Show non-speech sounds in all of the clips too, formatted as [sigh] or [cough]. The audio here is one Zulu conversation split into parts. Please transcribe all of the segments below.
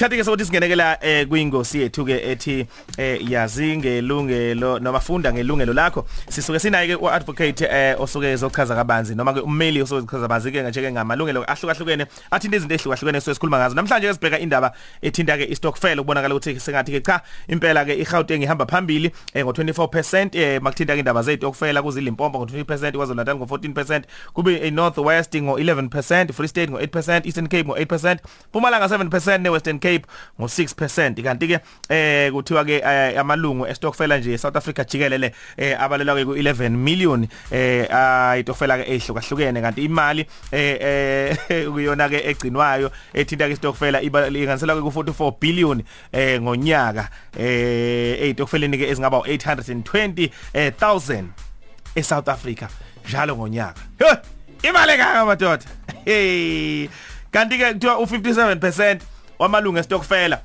Sikhathi ke sokuthi singenekela eh kuyingosi yethu ke ethi eh yazi ngelungelo noma funda ngelungelo lakho sisuke sinaye ke uadvocate eh osuke ezochaza kabanzi noma ke ummeli osuke ezochaza kabanzi ke nje ke ngamalungelo ahlukahlukene athi izinto ehlukahlukene sesikhuluma ngazo. Namhlanje ke sibheka indaba ethinta ke istokfel ukubonakala ukuthi sengathi ke cha impela ke iGauteng ihamba phambili eh ngo24% eh makuthinta ke indaba zezitokfela kuzilimpopo ngo20% kwaZulu Natal ngo14% kube eNorth West ngo11% Free State ngo8% Eastern Cape ngo8% Mpumalanga 7% neWestern Cape ngo6% kanti ke eh kuthiwa ke amalungu estokfela nje South Africa jikelele eh abalela ke ku11 million eh ayitokfela ke ehlukahlukene kanti imali eh [laughs] kuyona ke egcinwayo ethinta ke istokfela ibanganiselwa ke ku44 billion eh ngonyaka eh eyitokfeleni ke ezingaba u820 1000 eSouth Africa njalo ngonyaka. Imali kanga madoda. Hey kanti ke kuthiwa u57% wamalungu estokfela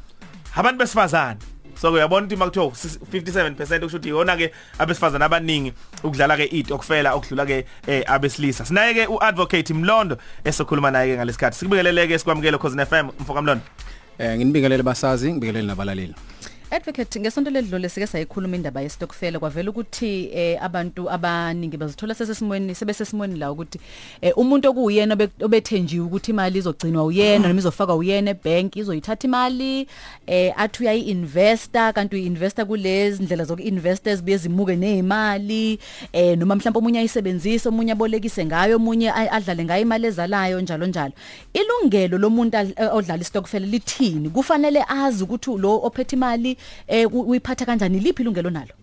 abantu besifazana so uyabona ukuthi makuthiwa 57% kusho ukuthi yona ke abesifazana abaningi ukudlala ke itokfela okudlula ke abesilisa. Sinaye ke uadvocate Mlondo esokhuluma naye ke ngalesikhathi. Sikubingeleleke sikwamukele cause FM mfoka Mlondo. Eh nginibingelele basazi ngibingelele nabalaleli. Advocate ngesonto ledlule sike sayikhuluma indaba yestokfela kwavela ukuthi eh abantu abaningi bazithola sesesimweni sebesesimweni la ukuthi eh umuntu okuyena obethenjiwe ukuthi imali izogcinwa uyena noma izofakwa uyena ebank izoyithatha imali eh athi uyayi investor kanti uyiinvestor kulezi ndlela zokuinvestors bezimuke nezimali eh noma mhlawumbe omunye ayisebenzise omunye abolekise ngayo omunye adlale ngayo imali ezalayo njalo njalo. Ilungelo lomuntu odlala istokfela lithini? Kufanele azi ukuthi lo ophethe imali eh uyiphatha kanjani? Liphi ilungelo nalo?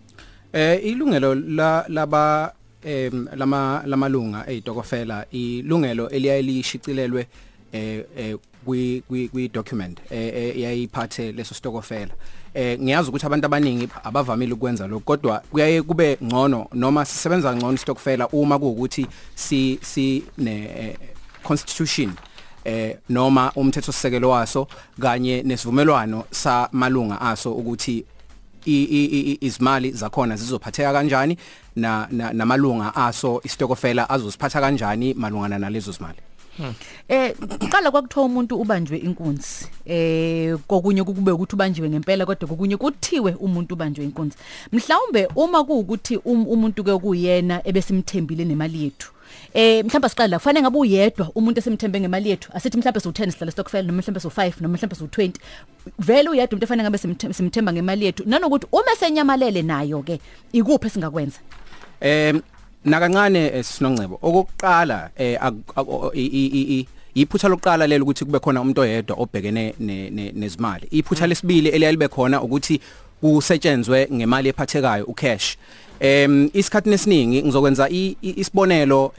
Eh ilungelo la laba em lama lamalunga ezitokofela ilungelo eliyayilishicilelwe eh kwi kwi document eyayiphathe leso stokofela eh ngiyazi ukuthi abantu abaningi abavamile ukwenza lokho kodwa kuyaye kube ngcono noma sisebenza ngcono stokofela uma kuukuthi si si ne constitution eh noma umthetho sisekelo waso kanye nesivumelwano samalunga aso ukuthi izimali zakhona zizophatheka kanjani na namalunga aso istokofela azosiphatha kanjani malungana nalezo zimali? Eh qala kwakuthiwa umuntu ubanjwe inkunzi. Eh kokunye kube ukuthi ubanjiwe ngempela kodwa kokunye kuthiwe umuntu ubanjwe inkunzi. Mhlawumbe uma kuukuthi umuntu ke kuyena ebesimthembile nemali yethu. Eh mhlawumbe siqala la kufanele ngabe uyedwa umuntu esemthembe ngemali yethu asithi mhlawumbe so10 sihlala stockfile noma mhlawumbe so5 noma mhlawumbe so20 vele uyedwa umuntu efanele ngabe simthemba ngemali yethu. Nanokuthi uma senyamalele nayo ke ikuphi singakwenza eh nakancane sinongcebo okokuqala eh iphutha lokuqala lelo ukuthi kube khona umuntu oyedwa obhekene nezimali. Iphutha lesibili eliyalibe khona ukuthi kusetshenzwe ngemali ephathekayo ucash. Em isikhathi esiningi ngizokwenza isibonelo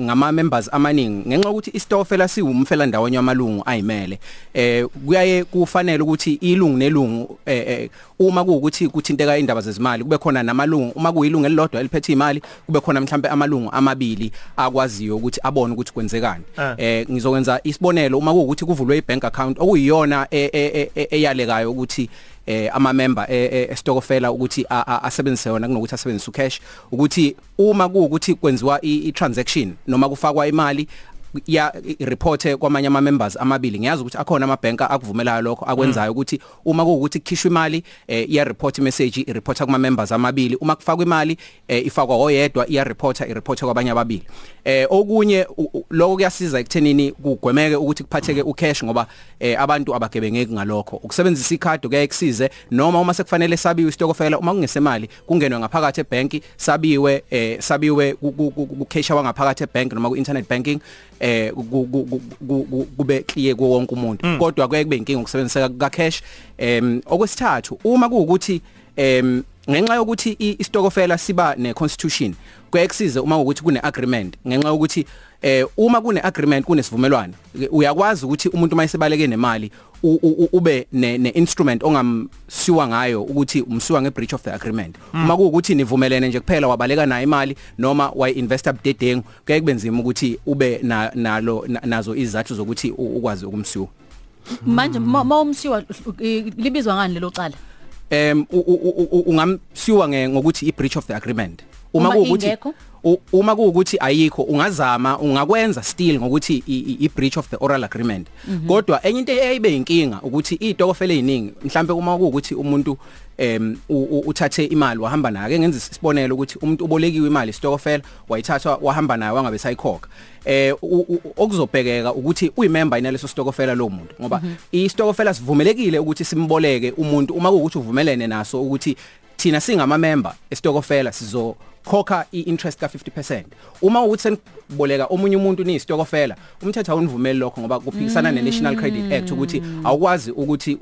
ngama members amaningi. Ngenxa ukuthi istofela siwumfela ndawonye yamalungu ayimele eh kuyaye kufanele ukuthi ilungu nelungu eh uma kuukuthi kuthinteka indaba zezimali kube khona namalungu. Uma kuyilungu elilodwa eliphethe imali kube khona mhlambe amalungu amabili akwaziyo ukuthi abone ukuthi kwenzekani. Eh ngizokwenza isibonelo. Uma kuukuthi kuvulwe ibank account okuyiyona eyalekayo ukuthi eh ama member estokofela ukuthi asebenzise yona kunokuthi asebenzise ucash ukuthi uma kuukuthi kwenziwa i transaction noma kufakwa imali ya report kwamanye ama members amabili ngiyazi ukuthi akhona ama bank akuvumelayo lokho akwenzayo ukuthi uma kuukuthi kukhishwa imali iya report message i reporta kuma members amabili uma kufakwa imali ifakwa oyedwa iya reporta i report kwabanye ababili eh okunye lokho kuyasiza ekuthenini kugwemeke ukuthi kuphatheke ucash ngoba abantu abagebengeki ngalokho ukusebenzisa ikhadi kuyayikusize noma uma sekufanele sabiwe istokofela uma kungesemali kungenwe ngaphakathi ebank sabiwe sabiwe ku cash wangaphakathi ebank noma ku internet banking eh kube clear kuwo wonke umuntu. Kodwa kuye kube inkinga ukusebenzisa ka cash em okwesithathu uma kuukuthi em ngenxa yokuthi istokofela siba ne constitution kuyekusiza uma ukuthi kune agreement. Ngenxa yokuthi eh uma kune agreement kunesivumelwano uyakwazi ukuthi umuntu mayisebaleke nemali ube ne, ne instrument ongamsiwa ngayo ukuthi umsiwa nge breach of the agreement. Mm. uma kuukuthi nivumelene nje kuphela wabaleka nayo imali noma way investor budedengu kuye kubenzima ukuthi ube na, nalo na, nazo izathu zokuthi ukwazi ukumsiwa. Manje ma umsiwa libizwa ngani lelo cala? Em ungamsiwa ngokuthi i breach of the agreement uma kuukuthi U- uma kuukuthi ayikho ungazama ungakwenza still ngokuthi i- breach of the oral agreement. Kodwa enye into eyayibe inkinga ukuthi itokofela eziningi mhlambe uma kuukuthi umuntu em uthathe imali wahamba nayo ake ngenza isibonelo ukuthi umuntu ubolekiwe imali isitokofela wayithatha wahamba nayo wangabe sayikhokha eh okuzobhekeka ukuthi uyimember inaleso stokofela lo muntu ngoba istokofela sivumelekile ukuthi simboleke umuntu uma kuukuthi uvumelene naso ukuthi thina singama member estokofela sizokhokha iinterest ka 50% uma ukuthi seniboleka omunye umuntu nisitokofela umthetho awunivumeli lokho ngoba kuphikisana ne National Credit Act ukuthi awukwazi ukuthi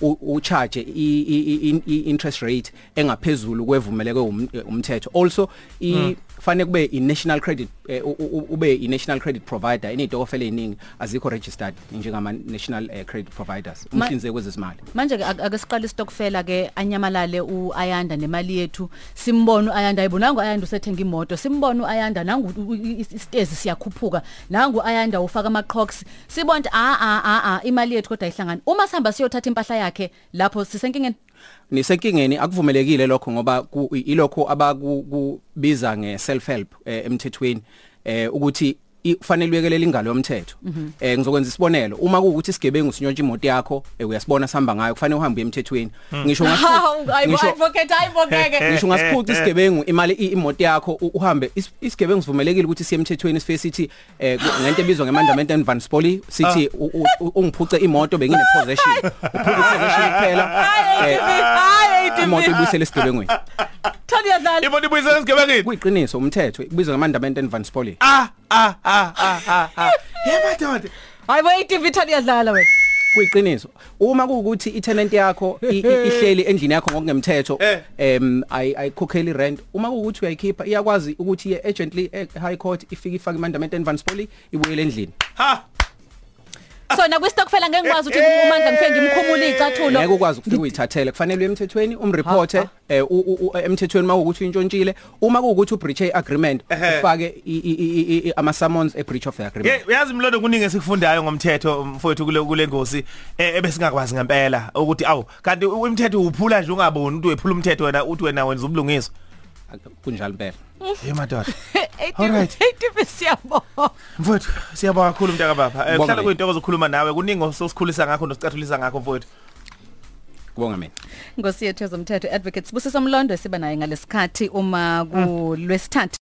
ucharge i- i- i- i- interest rate engaphezulu kwevumeleke um- umthetho also i fanele kube i national credit eh, u- u- ube i national credit provider. Initokofela eziningi azikho registered njengama national eh, credit providers. Ma- umhlinzeki wezezimali. Manje ke ake ake siqale istokfela ke anyamalale uAyanda nemali yethu. Simbona uAyanda ayibona ngoAyanda usethenga imoto. Simbona uAyanda nangu u- u- i- isitezi siyakhuphuka. Nangu uAyanda ufaka amaqhox sibona a a a a imali yethu kodwa ihlangana uma sihamba siyothatha impahla yakhe lapho sisenkingeni? Nisenkingeni akuvumelekile lokho ngoba ilokho abakubiza nge self help eh, emthethweni eh ukuthi i- kufanele uyekelela ingalo yomthetho eh ngizokwenza isibonelo uma kuukuthi isigebengu sinyontsha imoto yakho eh, uyasibona sihamba ngayo kufanele uhambe emthethweni ngisho Hawu, ayibo ngisho advocate ayibokeke ngisho ngasiphuca isigebengu imali i- imoto yakho u- uhambe is- isigebengu sivumelekile ukuthi siye emthethweni sife sithi eh ku- ngento ebizwa ngemandament and van spoli sithi u- u- u- ungiphuce imoto bengine possession uphuca possession kuphela eh, hayi imoto ibuyisele esigebengweni Thani yadlala imoto ibuyisela esigebengini kuyiqiniso umthetho kubizwa ngemandament and van spoli ah ah ah ah ah ah. Yemadoda hayibo iTV Thani yadlala wena. Kuyiqiniso. Uma kuukuthi itenant yakho i- i- ihleli endlini yakho ngokungemthetho Eh. em ay ayikhokheli rent. Uma kuukuthi uyayikhipha iyakwazi ukuthi iye urgently e high court ifike ifake imandament and van spoli ibuyele endlini. Ha. So na kwistokfela ngeke ngikwazi ukuthi umandla ngifike ngimkhumule icathulo ngeke ukwazi ukufika uyithathele kufanele emthethweni umreporte eh emthethweni mawukuthi intshontshile uma kuukuthi ubreach agreement ufake i- i- i- i- ama summons e breach of the agreement. Ye yazi mlondo kuningi esikufundayo ngomthetho mfowethu kule kule ngosi eh, ebesingakwazi ngempela ukuthi awu kanti umthetho uphula nje ungaboni ukuthi wephula umthetho wena uthi wena wenza ubulungiswa. Kunjalo impela. Yemadoda ATV [laughs] Alright. ATV siyabonga. Mfowethu siyabonga kakhulu mntaka baba Eh, Bonga kuhlala mina. kuyinto ozokhuluma nawe. Kuningi ososikhulisa ngakho nosicathulisa ngakho mfowethu. Kubonga mina. Ngosi yethu ezomthetho advocate Sibusisa Mlondo siba naye ngalesikhathi uma kulwesithathu.